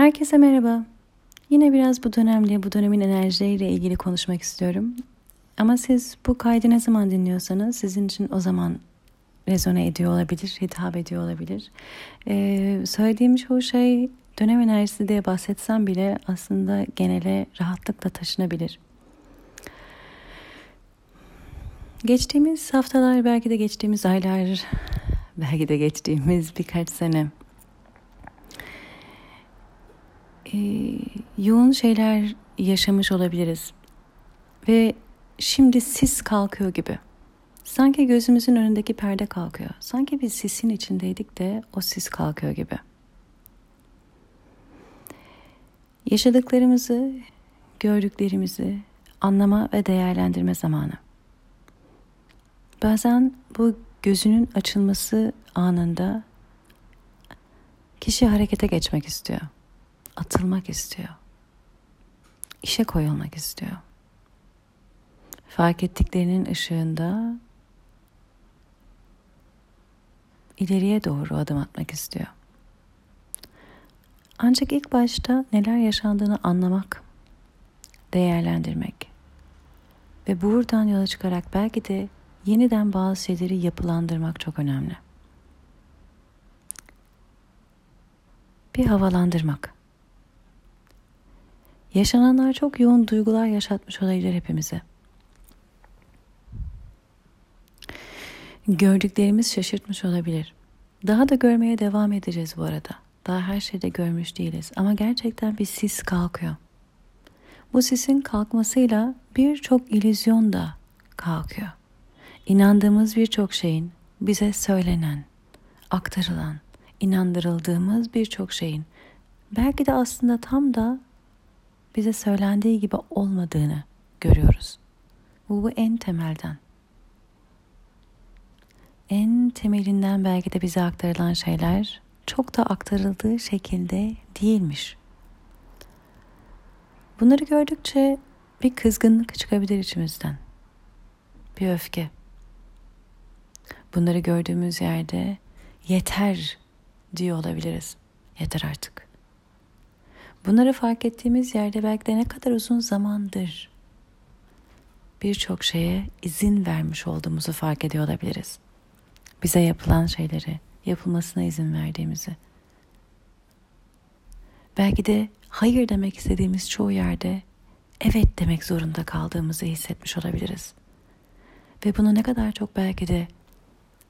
Herkese merhaba. Yine biraz bu dönemle, bu dönemin enerjileriyle ilgili konuşmak istiyorum. Ama siz bu kaydı ne zaman dinliyorsanız sizin için o zaman rezone ediyor olabilir, hitap ediyor olabilir. Ee, söylediğim çoğu şey dönem enerjisi diye bahsetsem bile aslında genele rahatlıkla taşınabilir. Geçtiğimiz haftalar, belki de geçtiğimiz aylar, belki de geçtiğimiz birkaç sene e, yoğun şeyler yaşamış olabiliriz. Ve şimdi sis kalkıyor gibi. Sanki gözümüzün önündeki perde kalkıyor. Sanki biz sisin içindeydik de o sis kalkıyor gibi. Yaşadıklarımızı, gördüklerimizi anlama ve değerlendirme zamanı. Bazen bu gözünün açılması anında kişi harekete geçmek istiyor atılmak istiyor. İşe koyulmak istiyor. Fark ettiklerinin ışığında ileriye doğru adım atmak istiyor. Ancak ilk başta neler yaşandığını anlamak, değerlendirmek ve buradan yola çıkarak belki de yeniden bazı şeyleri yapılandırmak çok önemli. Bir havalandırmak. Yaşananlar çok yoğun duygular yaşatmış olabilir hepimize. Gördüklerimiz şaşırtmış olabilir. Daha da görmeye devam edeceğiz bu arada. Daha her şeyde görmüş değiliz ama gerçekten bir sis kalkıyor. Bu sisin kalkmasıyla birçok illüzyon da kalkıyor. İnandığımız birçok şeyin bize söylenen, aktarılan, inandırıldığımız birçok şeyin belki de aslında tam da bize söylendiği gibi olmadığını görüyoruz. Bu, bu en temelden. En temelinden belki de bize aktarılan şeyler çok da aktarıldığı şekilde değilmiş. Bunları gördükçe bir kızgınlık çıkabilir içimizden. Bir öfke. Bunları gördüğümüz yerde yeter diyor olabiliriz. Yeter artık. Bunları fark ettiğimiz yerde belki de ne kadar uzun zamandır birçok şeye izin vermiş olduğumuzu fark ediyor olabiliriz. Bize yapılan şeyleri yapılmasına izin verdiğimizi. Belki de hayır demek istediğimiz çoğu yerde evet demek zorunda kaldığımızı hissetmiş olabiliriz. Ve bunu ne kadar çok belki de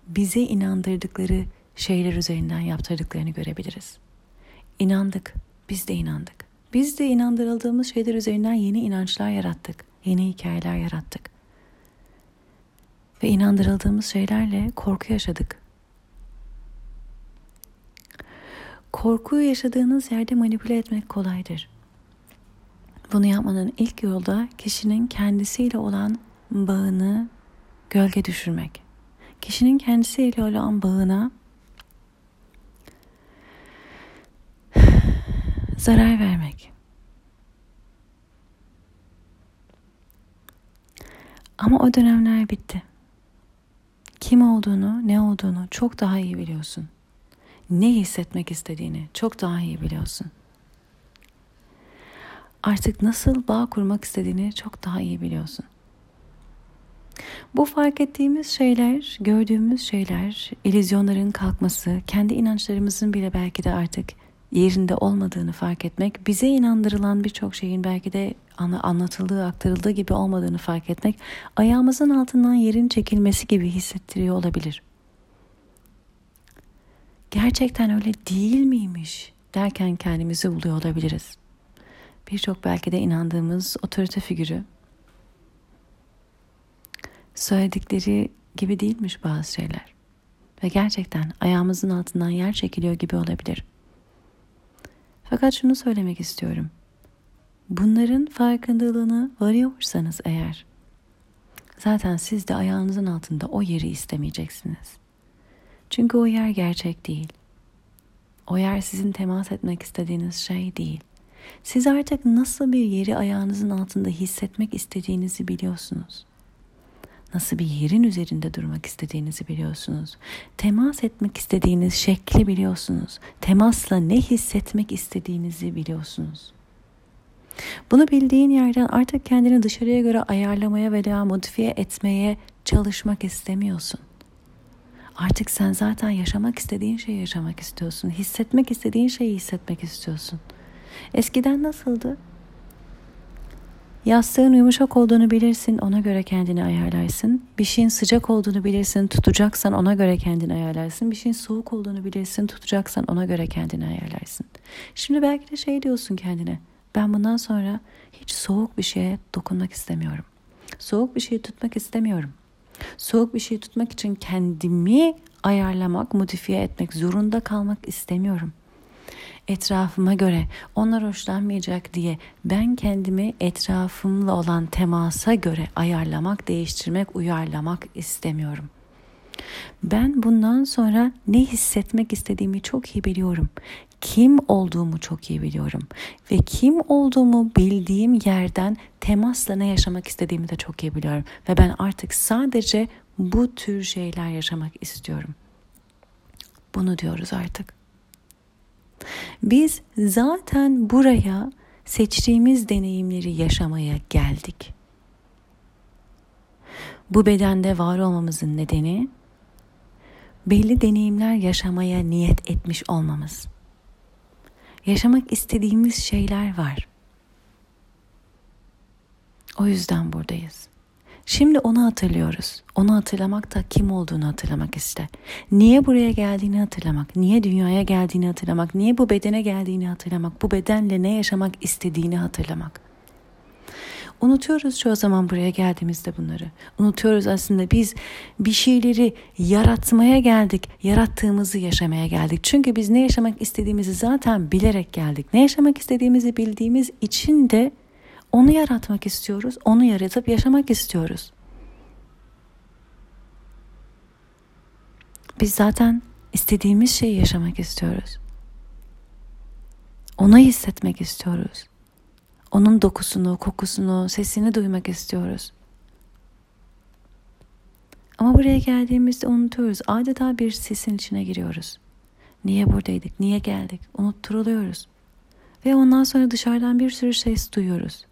bize inandırdıkları şeyler üzerinden yaptırdıklarını görebiliriz. İnandık biz de inandık. Biz de inandırıldığımız şeyler üzerinden yeni inançlar yarattık. Yeni hikayeler yarattık. Ve inandırıldığımız şeylerle korku yaşadık. Korkuyu yaşadığınız yerde manipüle etmek kolaydır. Bunu yapmanın ilk yolda kişinin kendisiyle olan bağını gölge düşürmek. Kişinin kendisiyle olan bağına zarar vermek. Ama o dönemler bitti. Kim olduğunu, ne olduğunu çok daha iyi biliyorsun. Ne hissetmek istediğini çok daha iyi biliyorsun. Artık nasıl bağ kurmak istediğini çok daha iyi biliyorsun. Bu fark ettiğimiz şeyler, gördüğümüz şeyler, ilizyonların kalkması, kendi inançlarımızın bile belki de artık yerinde olmadığını fark etmek, bize inandırılan birçok şeyin belki de anlatıldığı, aktarıldığı gibi olmadığını fark etmek, ayağımızın altından yerin çekilmesi gibi hissettiriyor olabilir. Gerçekten öyle değil miymiş derken kendimizi buluyor olabiliriz. Birçok belki de inandığımız otorite figürü söyledikleri gibi değilmiş bazı şeyler. Ve gerçekten ayağımızın altından yer çekiliyor gibi olabilir. Fakat şunu söylemek istiyorum. Bunların farkındalığını varıyorsanız eğer zaten siz de ayağınızın altında o yeri istemeyeceksiniz. Çünkü o yer gerçek değil. O yer sizin temas etmek istediğiniz şey değil. Siz artık nasıl bir yeri ayağınızın altında hissetmek istediğinizi biliyorsunuz. Nasıl bir yerin üzerinde durmak istediğinizi biliyorsunuz. Temas etmek istediğiniz şekli biliyorsunuz. Temasla ne hissetmek istediğinizi biliyorsunuz. Bunu bildiğin yerden artık kendini dışarıya göre ayarlamaya veya modifiye etmeye çalışmak istemiyorsun. Artık sen zaten yaşamak istediğin şeyi yaşamak istiyorsun. Hissetmek istediğin şeyi hissetmek istiyorsun. Eskiden nasıldı? Yastığın yumuşak olduğunu bilirsin, ona göre kendini ayarlarsın. Bir şeyin sıcak olduğunu bilirsin, tutacaksan ona göre kendini ayarlarsın. Bir şeyin soğuk olduğunu bilirsin, tutacaksan ona göre kendini ayarlarsın. Şimdi belki de şey diyorsun kendine. Ben bundan sonra hiç soğuk bir şeye dokunmak istemiyorum. Soğuk bir şeyi tutmak istemiyorum. Soğuk bir şeyi tutmak için kendimi ayarlamak, modifiye etmek zorunda kalmak istemiyorum etrafıma göre onlar hoşlanmayacak diye ben kendimi etrafımla olan temasa göre ayarlamak, değiştirmek, uyarlamak istemiyorum. Ben bundan sonra ne hissetmek istediğimi çok iyi biliyorum. Kim olduğumu çok iyi biliyorum ve kim olduğumu bildiğim yerden temasla ne yaşamak istediğimi de çok iyi biliyorum ve ben artık sadece bu tür şeyler yaşamak istiyorum. Bunu diyoruz artık. Biz zaten buraya seçtiğimiz deneyimleri yaşamaya geldik. Bu bedende var olmamızın nedeni belli deneyimler yaşamaya niyet etmiş olmamız. Yaşamak istediğimiz şeyler var. O yüzden buradayız. Şimdi onu hatırlıyoruz. Onu hatırlamak da kim olduğunu hatırlamak iste. Niye buraya geldiğini hatırlamak, niye dünyaya geldiğini hatırlamak, niye bu bedene geldiğini hatırlamak, bu bedenle ne yaşamak istediğini hatırlamak. Unutuyoruz çoğu zaman buraya geldiğimizde bunları. Unutuyoruz aslında biz bir şeyleri yaratmaya geldik, yarattığımızı yaşamaya geldik. Çünkü biz ne yaşamak istediğimizi zaten bilerek geldik. Ne yaşamak istediğimizi bildiğimiz için de onu yaratmak istiyoruz, onu yaratıp yaşamak istiyoruz. Biz zaten istediğimiz şeyi yaşamak istiyoruz. Onu hissetmek istiyoruz. Onun dokusunu, kokusunu, sesini duymak istiyoruz. Ama buraya geldiğimizde unutuyoruz. Adeta bir sesin içine giriyoruz. Niye buradaydık? Niye geldik? Unutturuluyoruz. Ve ondan sonra dışarıdan bir sürü ses duyuyoruz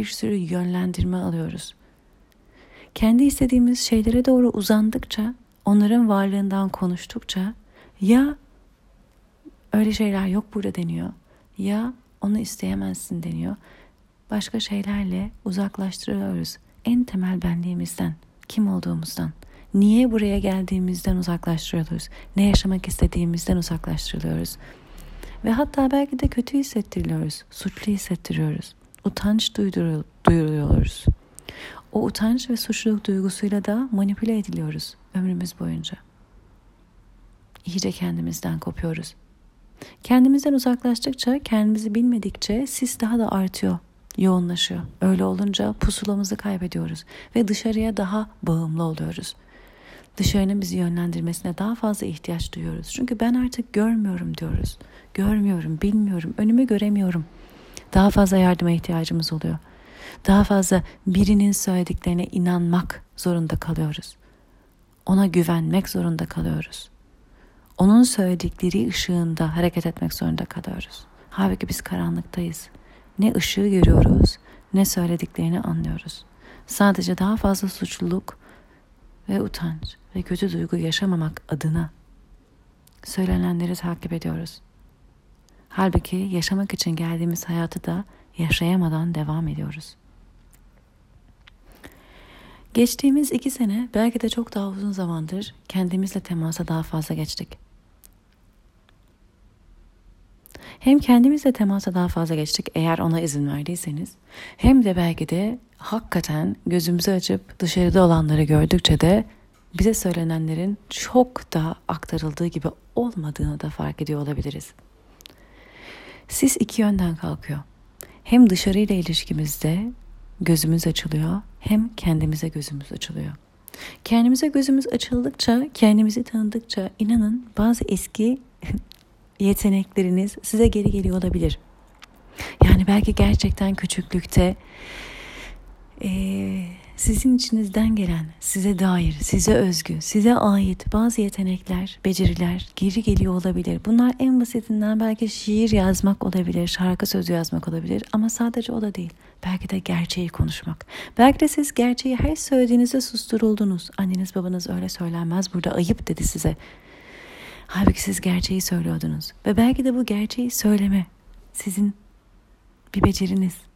bir sürü yönlendirme alıyoruz. Kendi istediğimiz şeylere doğru uzandıkça, onların varlığından konuştukça ya öyle şeyler yok burada deniyor ya onu isteyemezsin deniyor. Başka şeylerle uzaklaştırıyoruz. En temel benliğimizden, kim olduğumuzdan. Niye buraya geldiğimizden uzaklaştırıyoruz. Ne yaşamak istediğimizden uzaklaştırılıyoruz. Ve hatta belki de kötü hissettiriliyoruz, suçlu hissettiriyoruz utanç duyuruyoruz. O utanç ve suçluluk duygusuyla da manipüle ediliyoruz ömrümüz boyunca. İyice kendimizden kopuyoruz. Kendimizden uzaklaştıkça, kendimizi bilmedikçe sis daha da artıyor, yoğunlaşıyor. Öyle olunca pusulamızı kaybediyoruz ve dışarıya daha bağımlı oluyoruz. Dışarının bizi yönlendirmesine daha fazla ihtiyaç duyuyoruz. Çünkü ben artık görmüyorum diyoruz. Görmüyorum, bilmiyorum, önümü göremiyorum.'' Daha fazla yardıma ihtiyacımız oluyor. Daha fazla birinin söylediklerine inanmak zorunda kalıyoruz. Ona güvenmek zorunda kalıyoruz. Onun söyledikleri ışığında hareket etmek zorunda kalıyoruz. Halbuki biz karanlıktayız. Ne ışığı görüyoruz ne söylediklerini anlıyoruz. Sadece daha fazla suçluluk ve utanç ve kötü duygu yaşamamak adına söylenenleri takip ediyoruz. Halbuki yaşamak için geldiğimiz hayatı da yaşayamadan devam ediyoruz. Geçtiğimiz iki sene belki de çok daha uzun zamandır kendimizle temasa daha fazla geçtik. Hem kendimizle temasa daha fazla geçtik eğer ona izin verdiyseniz hem de belki de hakikaten gözümüzü açıp dışarıda olanları gördükçe de bize söylenenlerin çok da aktarıldığı gibi olmadığını da fark ediyor olabiliriz. Sis iki yönden kalkıyor. Hem dışarıyla ilişkimizde gözümüz açılıyor hem kendimize gözümüz açılıyor. Kendimize gözümüz açıldıkça, kendimizi tanıdıkça inanın bazı eski yetenekleriniz size geri geliyor olabilir. Yani belki gerçekten küçüklükte Ee, sizin içinizden gelen, size dair, size özgü, size ait bazı yetenekler, beceriler geri geliyor olabilir. Bunlar en basitinden belki şiir yazmak olabilir, şarkı sözü yazmak olabilir ama sadece o da değil. Belki de gerçeği konuşmak. Belki de siz gerçeği her söylediğinizde susturuldunuz. Anneniz babanız öyle söylenmez burada ayıp dedi size. Halbuki siz gerçeği söylüyordunuz. Ve belki de bu gerçeği söyleme sizin bir beceriniz.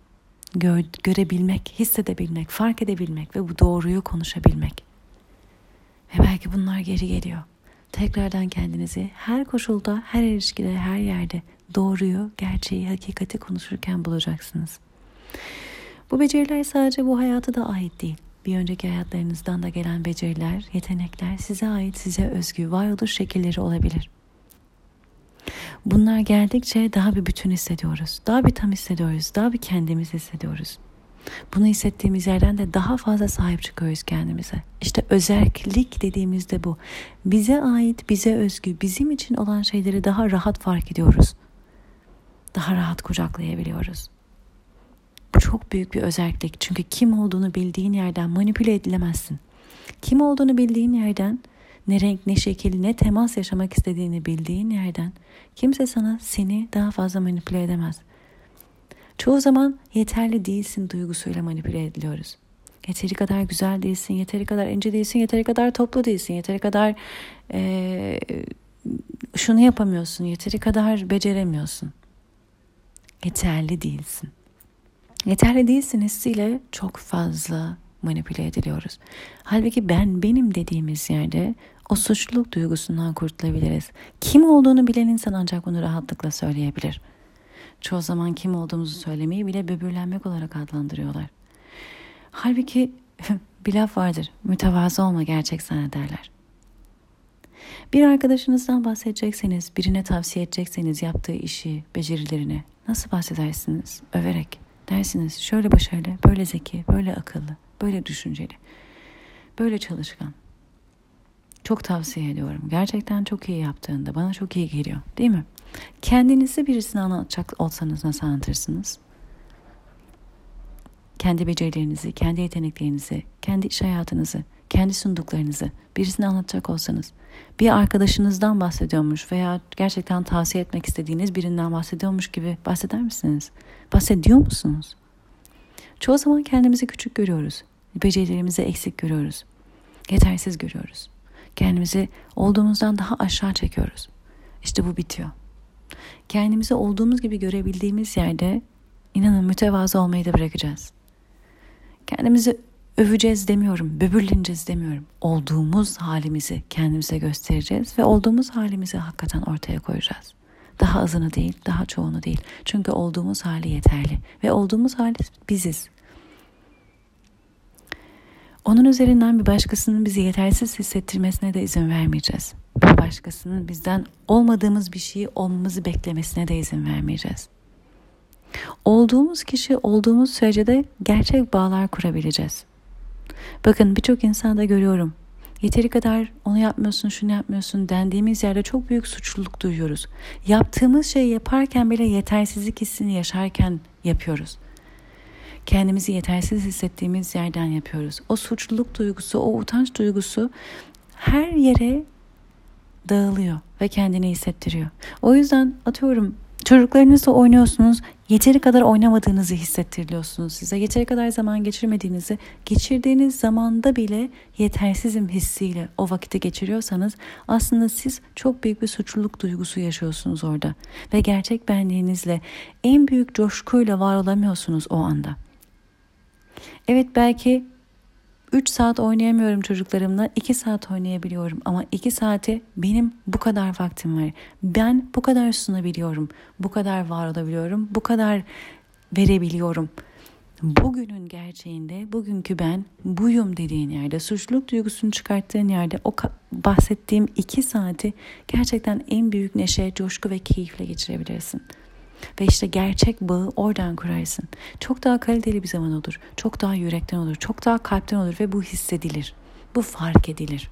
Gör, görebilmek, hissedebilmek, fark edebilmek ve bu doğruyu konuşabilmek. Ve belki bunlar geri geliyor. Tekrardan kendinizi her koşulda, her ilişkide, her yerde doğruyu, gerçeği, hakikati konuşurken bulacaksınız. Bu beceriler sadece bu hayata da ait değil. Bir önceki hayatlarınızdan da gelen beceriler, yetenekler size ait, size özgü, varoluş şekilleri olabilir. Bunlar geldikçe daha bir bütün hissediyoruz. Daha bir tam hissediyoruz. Daha bir kendimiz hissediyoruz. Bunu hissettiğimiz yerden de daha fazla sahip çıkıyoruz kendimize. İşte özellik dediğimizde bu. Bize ait, bize özgü, bizim için olan şeyleri daha rahat fark ediyoruz. Daha rahat kucaklayabiliyoruz. Bu çok büyük bir özellik. Çünkü kim olduğunu bildiğin yerden manipüle edilemezsin. Kim olduğunu bildiğin yerden ne renk, ne şekil, ne temas yaşamak istediğini bildiğin yerden kimse sana seni daha fazla manipüle edemez. Çoğu zaman yeterli değilsin duygusuyla manipüle ediliyoruz. Yeteri kadar güzel değilsin, yeteri kadar ince değilsin, yeteri kadar toplu değilsin, yeteri kadar ee, şunu yapamıyorsun, yeteri kadar beceremiyorsun. Yeterli değilsin. Yeterli değilsin hissiyle çok fazla manipüle ediliyoruz. Halbuki ben benim dediğimiz yerde o suçluluk duygusundan kurtulabiliriz. Kim olduğunu bilen insan ancak bunu rahatlıkla söyleyebilir. Çoğu zaman kim olduğumuzu söylemeyi bile böbürlenmek olarak adlandırıyorlar. Halbuki bir laf vardır. Mütevazı olma gerçek sana derler. Bir arkadaşınızdan bahsedecekseniz, birine tavsiye edecekseniz yaptığı işi, becerilerini nasıl bahsedersiniz? Överek. Dersiniz şöyle başarılı, böyle zeki, böyle akıllı, böyle düşünceli, böyle çalışkan. Çok tavsiye ediyorum. Gerçekten çok iyi yaptığında bana çok iyi geliyor. Değil mi? Kendinizi birisine anlatacak olsanız nasıl anlatırsınız? Kendi becerilerinizi, kendi yeteneklerinizi, kendi iş hayatınızı, kendi sunduklarınızı birisine anlatacak olsanız, bir arkadaşınızdan bahsediyormuş veya gerçekten tavsiye etmek istediğiniz birinden bahsediyormuş gibi bahseder misiniz? Bahsediyor musunuz? Çoğu zaman kendimizi küçük görüyoruz. Becerilerimizi eksik görüyoruz. Yetersiz görüyoruz. Kendimizi olduğumuzdan daha aşağı çekiyoruz. İşte bu bitiyor. Kendimizi olduğumuz gibi görebildiğimiz yerde inanın mütevazı olmayı da bırakacağız. Kendimizi öveceğiz demiyorum, böbürleneceğiz demiyorum. Olduğumuz halimizi kendimize göstereceğiz ve olduğumuz halimizi hakikaten ortaya koyacağız. Daha azını değil, daha çoğunu değil. Çünkü olduğumuz hali yeterli ve olduğumuz hali biziz. Onun üzerinden bir başkasının bizi yetersiz hissettirmesine de izin vermeyeceğiz. Bir başkasının bizden olmadığımız bir şeyi olmamızı beklemesine de izin vermeyeceğiz. Olduğumuz kişi olduğumuz sürece de gerçek bağlar kurabileceğiz. Bakın birçok insanda görüyorum. Yeteri kadar onu yapmıyorsun, şunu yapmıyorsun dendiğimiz yerde çok büyük suçluluk duyuyoruz. Yaptığımız şeyi yaparken bile yetersizlik hissini yaşarken yapıyoruz kendimizi yetersiz hissettiğimiz yerden yapıyoruz. O suçluluk duygusu, o utanç duygusu her yere dağılıyor ve kendini hissettiriyor. O yüzden atıyorum çocuklarınızla oynuyorsunuz yeteri kadar oynamadığınızı hissettiriliyorsunuz size. Yeteri kadar zaman geçirmediğinizi, geçirdiğiniz zamanda bile yetersizim hissiyle o vakiti geçiriyorsanız aslında siz çok büyük bir suçluluk duygusu yaşıyorsunuz orada. Ve gerçek benliğinizle en büyük coşkuyla var olamıyorsunuz o anda. Evet belki 3 saat oynayamıyorum çocuklarımla 2 saat oynayabiliyorum ama 2 saate benim bu kadar vaktim var. Ben bu kadar sunabiliyorum, bu kadar var olabiliyorum, bu kadar verebiliyorum. Bugünün gerçeğinde bugünkü ben buyum dediğin yerde suçluluk duygusunu çıkarttığın yerde o bahsettiğim 2 saati gerçekten en büyük neşe, coşku ve keyifle geçirebilirsin. Ve işte gerçek bağı oradan kurarsın. Çok daha kaliteli bir zaman olur. Çok daha yürekten olur. Çok daha kalpten olur ve bu hissedilir. Bu fark edilir.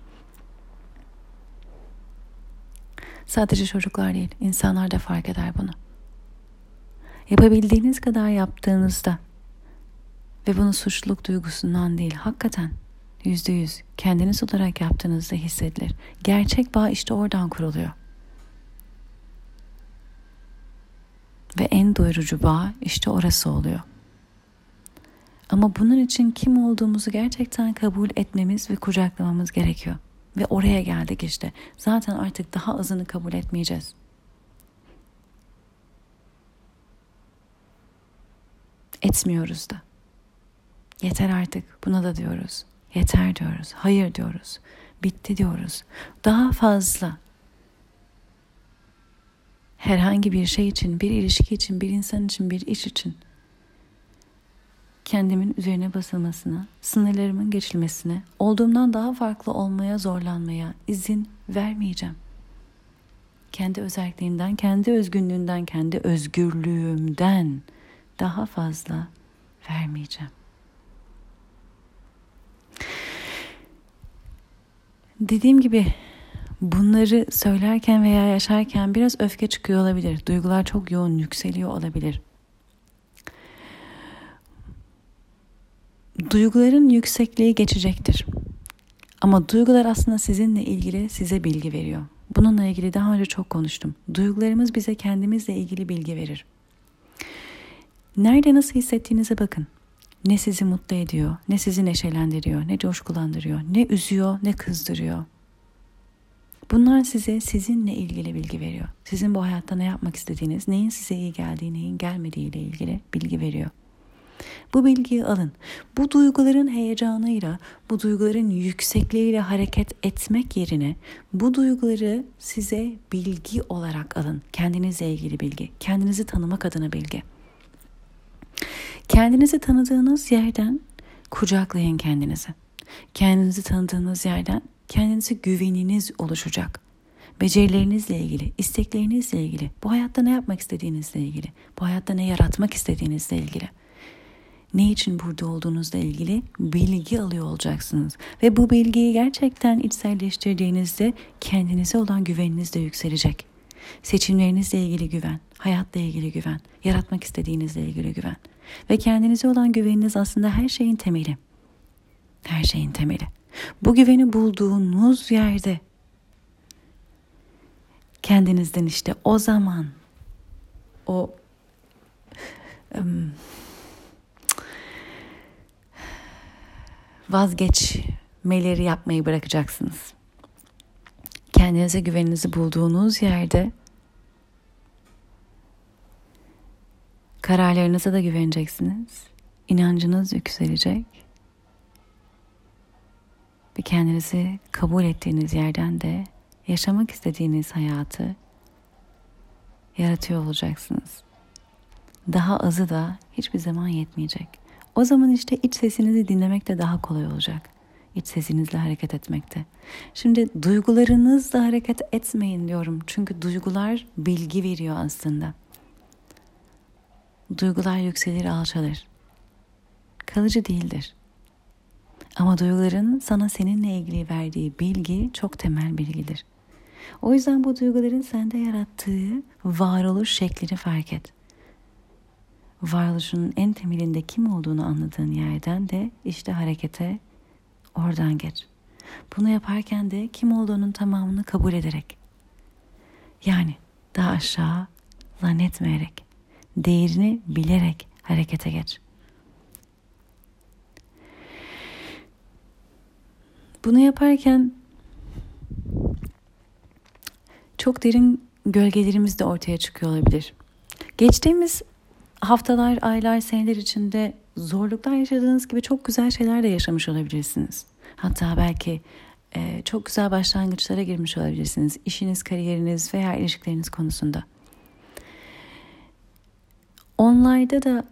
Sadece çocuklar değil, insanlar da fark eder bunu. Yapabildiğiniz kadar yaptığınızda Ve bunu suçluluk duygusundan değil, hakikaten yüzde yüz kendiniz olarak yaptığınızda hissedilir. Gerçek bağ işte oradan kuruluyor. Ve en doyurucu bağ işte orası oluyor. Ama bunun için kim olduğumuzu gerçekten kabul etmemiz ve kucaklamamız gerekiyor. Ve oraya geldik işte. Zaten artık daha azını kabul etmeyeceğiz. Etmiyoruz da. Yeter artık buna da diyoruz. Yeter diyoruz. Hayır diyoruz. Bitti diyoruz. Daha fazla herhangi bir şey için, bir ilişki için, bir insan için, bir iş için kendimin üzerine basılmasına, sınırlarımın geçilmesine, olduğumdan daha farklı olmaya zorlanmaya izin vermeyeceğim. Kendi özelliğinden, kendi özgünlüğünden, kendi özgürlüğümden daha fazla vermeyeceğim. Dediğim gibi bunları söylerken veya yaşarken biraz öfke çıkıyor olabilir. Duygular çok yoğun yükseliyor olabilir. Duyguların yüksekliği geçecektir. Ama duygular aslında sizinle ilgili size bilgi veriyor. Bununla ilgili daha önce çok konuştum. Duygularımız bize kendimizle ilgili bilgi verir. Nerede nasıl hissettiğinize bakın. Ne sizi mutlu ediyor, ne sizi neşelendiriyor, ne coşkulandırıyor, ne üzüyor, ne kızdırıyor. Bunlar size sizinle ilgili bilgi veriyor. Sizin bu hayatta ne yapmak istediğiniz, neyin size iyi geldiği, neyin gelmediği ile ilgili bilgi veriyor. Bu bilgiyi alın. Bu duyguların heyecanıyla, bu duyguların yüksekliğiyle hareket etmek yerine bu duyguları size bilgi olarak alın. Kendinizle ilgili bilgi, kendinizi tanımak adına bilgi. Kendinizi tanıdığınız yerden kucaklayın kendinizi. Kendinizi tanıdığınız yerden kendinize güveniniz oluşacak. Becerilerinizle ilgili, isteklerinizle ilgili, bu hayatta ne yapmak istediğinizle ilgili, bu hayatta ne yaratmak istediğinizle ilgili ne için burada olduğunuzla ilgili bilgi alıyor olacaksınız. Ve bu bilgiyi gerçekten içselleştirdiğinizde kendinize olan güveniniz de yükselecek. Seçimlerinizle ilgili güven, hayatla ilgili güven, yaratmak istediğinizle ilgili güven. Ve kendinize olan güveniniz aslında her şeyin temeli. Her şeyin temeli. Bu güveni bulduğunuz yerde kendinizden işte o zaman o vazgeçmeleri yapmayı bırakacaksınız. Kendinize güveninizi bulduğunuz yerde kararlarınıza da güveneceksiniz. İnancınız yükselecek. Ve kendinizi kabul ettiğiniz yerden de yaşamak istediğiniz hayatı yaratıyor olacaksınız. Daha azı da hiçbir zaman yetmeyecek. O zaman işte iç sesinizi dinlemek de daha kolay olacak. İç sesinizle hareket etmekte. Şimdi duygularınızla hareket etmeyin diyorum. Çünkü duygular bilgi veriyor aslında. Duygular yükselir alçalır. Kalıcı değildir. Ama duyguların sana seninle ilgili verdiği bilgi çok temel bilgidir. O yüzden bu duyguların sende yarattığı varoluş şeklini fark et varoluşunun en temelinde kim olduğunu anladığın yerden de işte harekete oradan geç. Bunu yaparken de kim olduğunun tamamını kabul ederek. Yani daha aşağı zannetmeyerek, değerini bilerek harekete geç. Bunu yaparken çok derin gölgelerimiz de ortaya çıkıyor olabilir. Geçtiğimiz haftalar, aylar, seneler içinde zorluklar yaşadığınız gibi çok güzel şeyler de yaşamış olabilirsiniz. Hatta belki e, çok güzel başlangıçlara girmiş olabilirsiniz. İşiniz, kariyeriniz veya ilişkileriniz konusunda. Onlarda da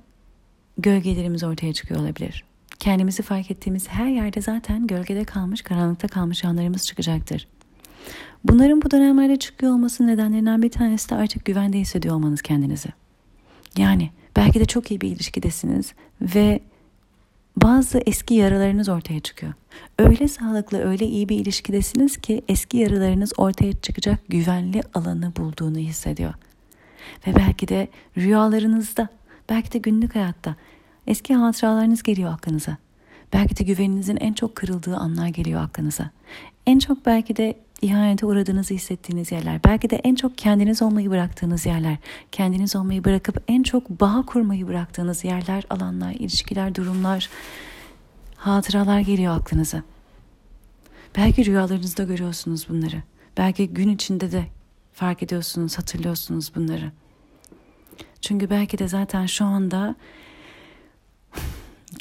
gölgelerimiz ortaya çıkıyor olabilir. Kendimizi fark ettiğimiz her yerde zaten gölgede kalmış, karanlıkta kalmış yanlarımız çıkacaktır. Bunların bu dönemlerde çıkıyor olmasının nedenlerinden bir tanesi de artık güvende hissediyor olmanız kendinizi. Yani Belki de çok iyi bir ilişkidesiniz ve bazı eski yaralarınız ortaya çıkıyor. Öyle sağlıklı, öyle iyi bir ilişkidesiniz ki eski yaralarınız ortaya çıkacak güvenli alanı bulduğunu hissediyor. Ve belki de rüyalarınızda, belki de günlük hayatta Eski hatıralarınız geliyor aklınıza. Belki de güveninizin en çok kırıldığı anlar geliyor aklınıza. En çok belki de ihanete uğradığınızı hissettiğiniz yerler. Belki de en çok kendiniz olmayı bıraktığınız yerler. Kendiniz olmayı bırakıp en çok bağ kurmayı bıraktığınız yerler, alanlar, ilişkiler, durumlar, hatıralar geliyor aklınıza. Belki rüyalarınızda görüyorsunuz bunları. Belki gün içinde de fark ediyorsunuz, hatırlıyorsunuz bunları. Çünkü belki de zaten şu anda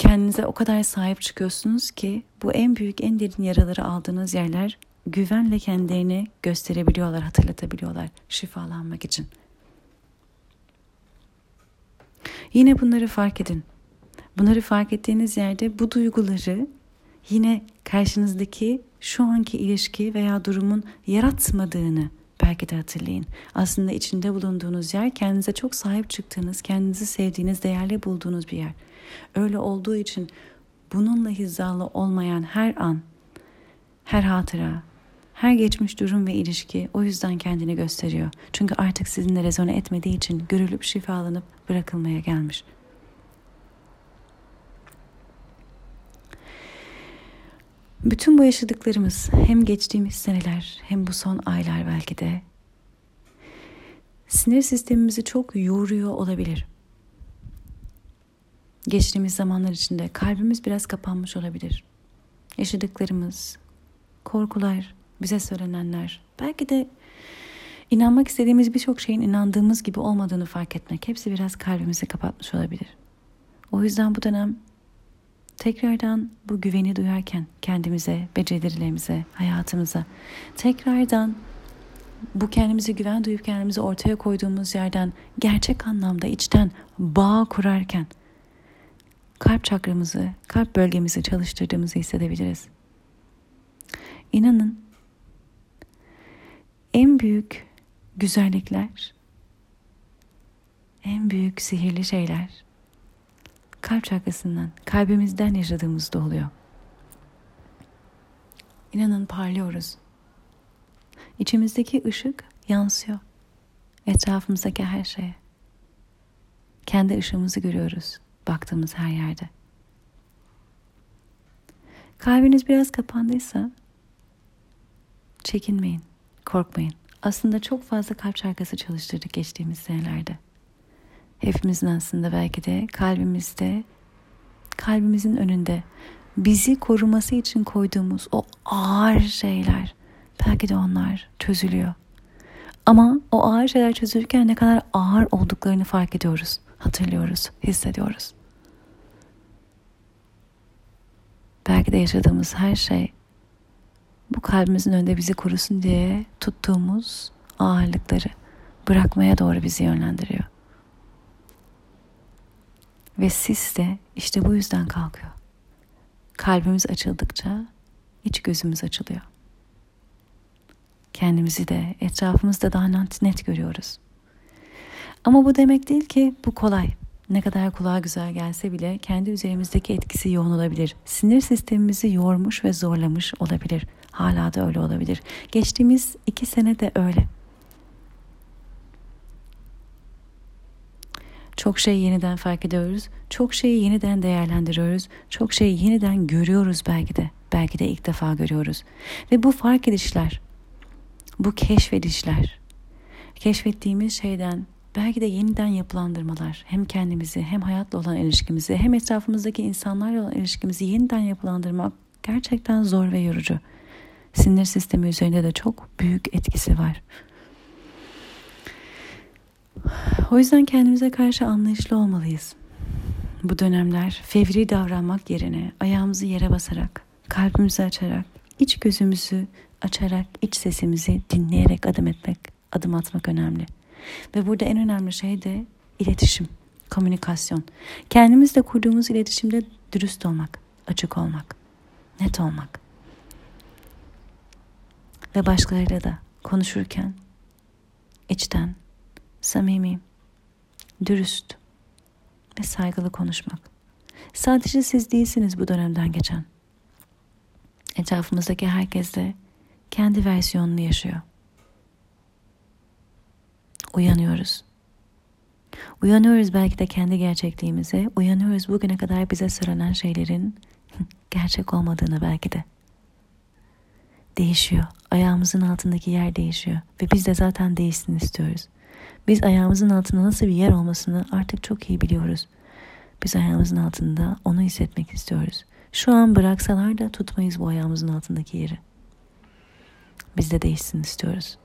kendinize o kadar sahip çıkıyorsunuz ki bu en büyük, en derin yaraları aldığınız yerler güvenle kendilerini gösterebiliyorlar, hatırlatabiliyorlar şifalanmak için. Yine bunları fark edin. Bunları fark ettiğiniz yerde bu duyguları yine karşınızdaki şu anki ilişki veya durumun yaratmadığını belki de hatırlayın. Aslında içinde bulunduğunuz yer kendinize çok sahip çıktığınız, kendinizi sevdiğiniz, değerli bulduğunuz bir yer. Öyle olduğu için bununla hizalı olmayan her an, her hatıra, her geçmiş durum ve ilişki o yüzden kendini gösteriyor. Çünkü artık sizinle rezone etmediği için görülüp şifalanıp bırakılmaya gelmiş. Bütün bu yaşadıklarımız hem geçtiğimiz seneler hem bu son aylar belki de sinir sistemimizi çok yoruyor olabilir. Geçtiğimiz zamanlar içinde kalbimiz biraz kapanmış olabilir. Yaşadıklarımız, korkular, bize söylenenler, belki de inanmak istediğimiz birçok şeyin inandığımız gibi olmadığını fark etmek hepsi biraz kalbimizi kapatmış olabilir. O yüzden bu dönem tekrardan bu güveni duyarken kendimize, becerilerimize, hayatımıza tekrardan bu kendimize güven duyup kendimizi ortaya koyduğumuz yerden gerçek anlamda içten bağ kurarken kalp çakramızı, kalp bölgemizi çalıştırdığımızı hissedebiliriz. İnanın en büyük güzellikler, en büyük sihirli şeyler kalp çakrasından, kalbimizden yaşadığımızda oluyor. İnanın parlıyoruz. İçimizdeki ışık yansıyor. Etrafımızdaki her şeye. Kendi ışığımızı görüyoruz baktığımız her yerde. Kalbiniz biraz kapandıysa çekinmeyin, korkmayın. Aslında çok fazla kalp şarkısı çalıştırdık geçtiğimiz senelerde. Hepimizin aslında belki de kalbimizde, kalbimizin önünde bizi koruması için koyduğumuz o ağır şeyler belki de onlar çözülüyor. Ama o ağır şeyler çözülürken ne kadar ağır olduklarını fark ediyoruz, hatırlıyoruz, hissediyoruz. Belki de yaşadığımız her şey bu kalbimizin önünde bizi korusun diye tuttuğumuz ağırlıkları bırakmaya doğru bizi yönlendiriyor. Ve sis de işte bu yüzden kalkıyor. Kalbimiz açıldıkça iç gözümüz açılıyor. Kendimizi de etrafımızda daha net görüyoruz. Ama bu demek değil ki bu kolay. Ne kadar kulağa güzel gelse bile kendi üzerimizdeki etkisi yoğun olabilir. Sinir sistemimizi yormuş ve zorlamış olabilir. Hala da öyle olabilir. Geçtiğimiz iki sene de öyle. Çok şeyi yeniden fark ediyoruz. Çok şeyi yeniden değerlendiriyoruz. Çok şeyi yeniden görüyoruz belki de. Belki de ilk defa görüyoruz. Ve bu fark edişler, bu keşfedişler, keşfettiğimiz şeyden belki de yeniden yapılandırmalar hem kendimizi hem hayatla olan ilişkimizi hem etrafımızdaki insanlarla olan ilişkimizi yeniden yapılandırmak gerçekten zor ve yorucu. Sinir sistemi üzerinde de çok büyük etkisi var. O yüzden kendimize karşı anlayışlı olmalıyız. Bu dönemler fevri davranmak yerine ayağımızı yere basarak, kalbimizi açarak, iç gözümüzü açarak, iç sesimizi dinleyerek adım etmek, adım atmak önemli. Ve burada en önemli şey de iletişim, komünikasyon. Kendimizle kurduğumuz iletişimde dürüst olmak, açık olmak, net olmak. Ve başkalarıyla da konuşurken içten, samimi, dürüst ve saygılı konuşmak. Sadece siz değilsiniz bu dönemden geçen. Etrafımızdaki herkes de kendi versiyonunu yaşıyor. Uyanıyoruz. Uyanıyoruz belki de kendi gerçekliğimize. Uyanıyoruz bugüne kadar bize söylenen şeylerin gerçek olmadığını belki de. Değişiyor. Ayağımızın altındaki yer değişiyor. Ve biz de zaten değişsin istiyoruz. Biz ayağımızın altında nasıl bir yer olmasını artık çok iyi biliyoruz. Biz ayağımızın altında onu hissetmek istiyoruz. Şu an bıraksalar da tutmayız bu ayağımızın altındaki yeri. Biz de değişsin istiyoruz.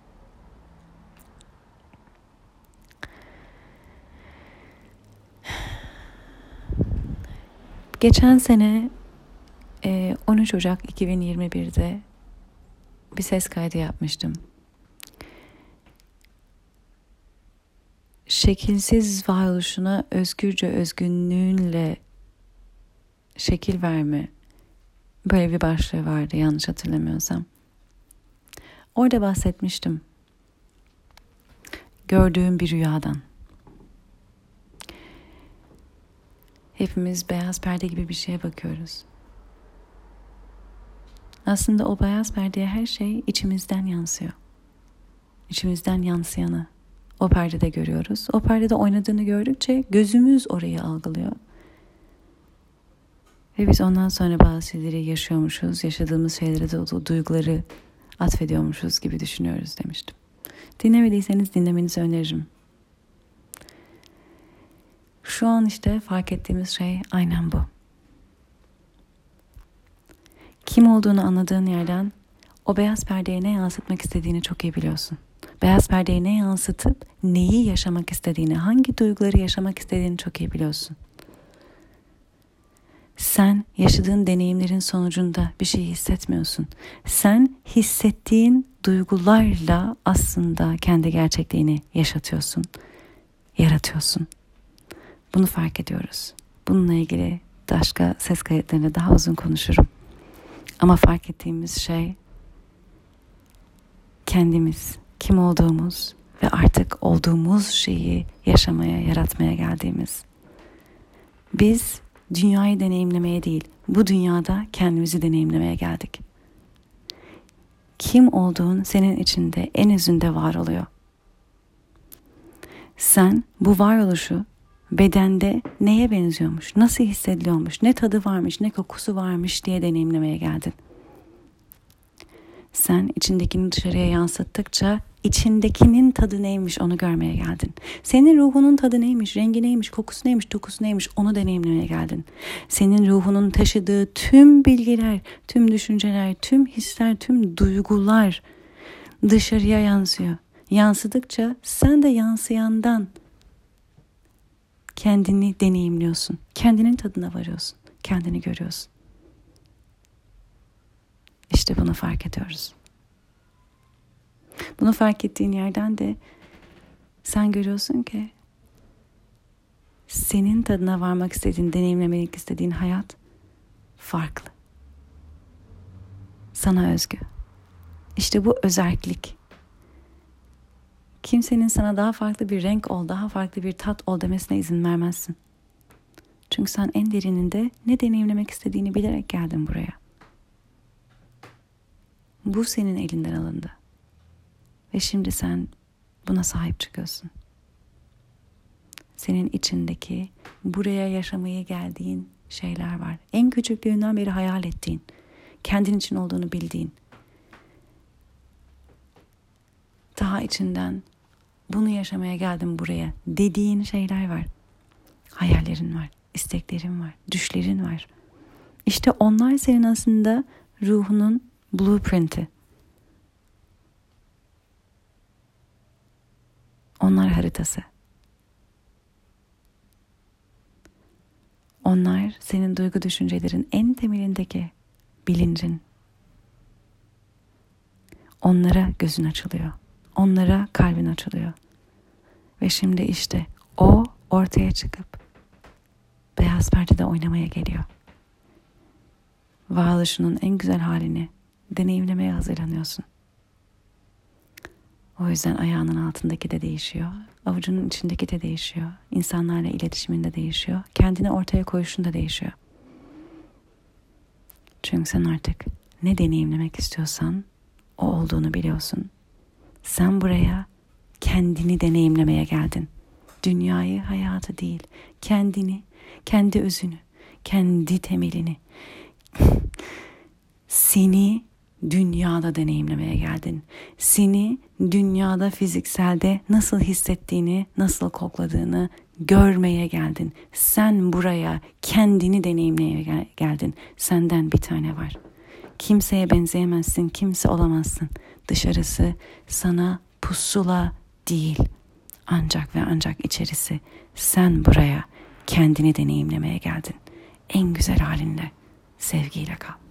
Geçen sene 13 Ocak 2021'de bir ses kaydı yapmıştım. Şekilsiz varoluşuna özgürce özgünlüğünle şekil verme böyle bir başlığı vardı yanlış hatırlamıyorsam. Orada bahsetmiştim. Gördüğüm bir rüyadan. Hepimiz beyaz perde gibi bir şeye bakıyoruz. Aslında o beyaz perdeye her şey içimizden yansıyor. İçimizden yansıyanı o perdede görüyoruz. O perdede oynadığını gördükçe gözümüz orayı algılıyor. Ve biz ondan sonra bazı şeyleri yaşıyormuşuz, yaşadığımız şeylere de o duyguları atfediyormuşuz gibi düşünüyoruz demiştim. Dinlemediyseniz dinlemenizi öneririm. Şu an işte fark ettiğimiz şey aynen bu. Kim olduğunu anladığın yerden o beyaz perdeye ne yansıtmak istediğini çok iyi biliyorsun. Beyaz perdeye ne yansıtıp neyi yaşamak istediğini, hangi duyguları yaşamak istediğini çok iyi biliyorsun. Sen yaşadığın deneyimlerin sonucunda bir şey hissetmiyorsun. Sen hissettiğin duygularla aslında kendi gerçekliğini yaşatıyorsun, yaratıyorsun. Bunu fark ediyoruz. Bununla ilgili başka ses kayıtlarında daha uzun konuşurum. Ama fark ettiğimiz şey kendimiz, kim olduğumuz ve artık olduğumuz şeyi yaşamaya, yaratmaya geldiğimiz. Biz dünyayı deneyimlemeye değil, bu dünyada kendimizi deneyimlemeye geldik. Kim olduğun senin içinde en özünde var oluyor. Sen bu varoluşu bedende neye benziyormuş, nasıl hissediliyormuş, ne tadı varmış, ne kokusu varmış diye deneyimlemeye geldin. Sen içindekini dışarıya yansıttıkça içindekinin tadı neymiş onu görmeye geldin. Senin ruhunun tadı neymiş, rengi neymiş, kokusu neymiş, dokusu neymiş onu deneyimlemeye geldin. Senin ruhunun taşıdığı tüm bilgiler, tüm düşünceler, tüm hisler, tüm duygular dışarıya yansıyor. Yansıdıkça sen de yansıyandan kendini deneyimliyorsun. Kendinin tadına varıyorsun. Kendini görüyorsun. İşte bunu fark ediyoruz. Bunu fark ettiğin yerden de sen görüyorsun ki senin tadına varmak istediğin, deneyimlemek istediğin hayat farklı. Sana özgü. İşte bu özellik. Kimsenin sana daha farklı bir renk ol, daha farklı bir tat ol demesine izin vermezsin. Çünkü sen en derininde ne deneyimlemek istediğini bilerek geldin buraya. Bu senin elinden alındı. Ve şimdi sen buna sahip çıkıyorsun. Senin içindeki buraya yaşamayı geldiğin şeyler var. En küçüklüğünden beri hayal ettiğin, kendin için olduğunu bildiğin. Daha içinden bunu yaşamaya geldim buraya dediğin şeyler var. Hayallerin var, isteklerin var, düşlerin var. İşte onlar senin aslında ruhunun blueprint'i. Onlar haritası. Onlar senin duygu düşüncelerin en temelindeki bilincin. Onlara gözün açılıyor. Onlara kalbin açılıyor. Ve şimdi işte o ortaya çıkıp beyaz perdede oynamaya geliyor. Varoluşunun en güzel halini deneyimlemeye hazırlanıyorsun. O yüzden ayağının altındaki de değişiyor. Avucunun içindeki de değişiyor. İnsanlarla iletişimin de değişiyor. Kendini ortaya koyuşun da değişiyor. Çünkü sen artık ne deneyimlemek istiyorsan o olduğunu biliyorsun. Sen buraya kendini deneyimlemeye geldin. dünyayı, hayatı değil. Kendini, kendi özünü, kendi temelini. Seni dünyada deneyimlemeye geldin. Seni dünyada fizikselde nasıl hissettiğini, nasıl kokladığını görmeye geldin. Sen buraya kendini deneyimlemeye geldin. Senden bir tane var. Kimseye benzeyemezsin, kimse olamazsın. Dışarısı sana pusula değil. Ancak ve ancak içerisi sen buraya kendini deneyimlemeye geldin. En güzel halinle, sevgiyle kal.